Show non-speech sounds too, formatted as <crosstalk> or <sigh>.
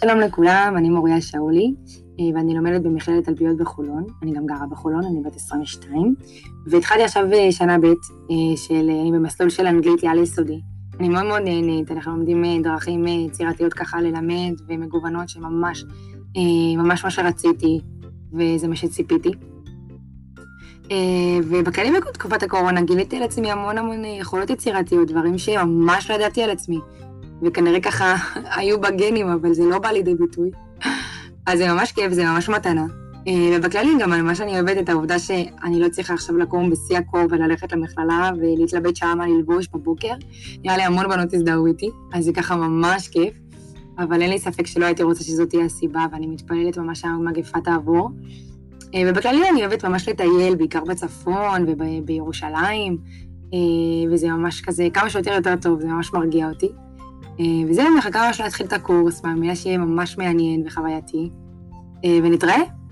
שלום לכולם, אני מוריה שאולי, אה, ואני לומדת במכללת תלפיות בחולון. אני גם גרה בחולון, אני בת 22. והתחלתי עכשיו אה, שנה ב' אה, של, אני במסלול של אנגלית לעל יסודי. אני מאוד מאוד נהנית, אנחנו לומדים דרכים יצירתיות ככה ללמד, ומגוונות שממש, ממש מה שרציתי, וזה מה שציפיתי. ובכללי בתקופת הקורונה גיליתי על עצמי המון המון יכולות יצירתיות, דברים שממש לא ידעתי על עצמי. וכנראה ככה <laughs> היו בגנים, אבל זה לא בא לידי ביטוי. אז זה ממש כיף, זה ממש מתנה. אה, ובכללי גם מה שאני אוהבת את העובדה שאני לא צריכה עכשיו לקום בשיא הקור וללכת למכללה ולהתלבט שעה מה ללבוש בבוקר. נראה לי המון בנות הזדהו איתי, אז זה ככה ממש כיף. אבל אין לי ספק שלא הייתי רוצה שזאת תהיה הסיבה, ואני מתפללת ממש שהמגפה תעבור. אה, ובכללי אני אוהבת ממש לטייל, בעיקר בצפון ובירושלים, אה, וזה ממש כזה, כמה שיותר יותר טוב, זה ממש מרגיע אותי. אה, וזהו, מחכה ממש להתחיל את הקורס, מאמינה שיהיה ממש מעניין וחווייתי. אה, ונתראה.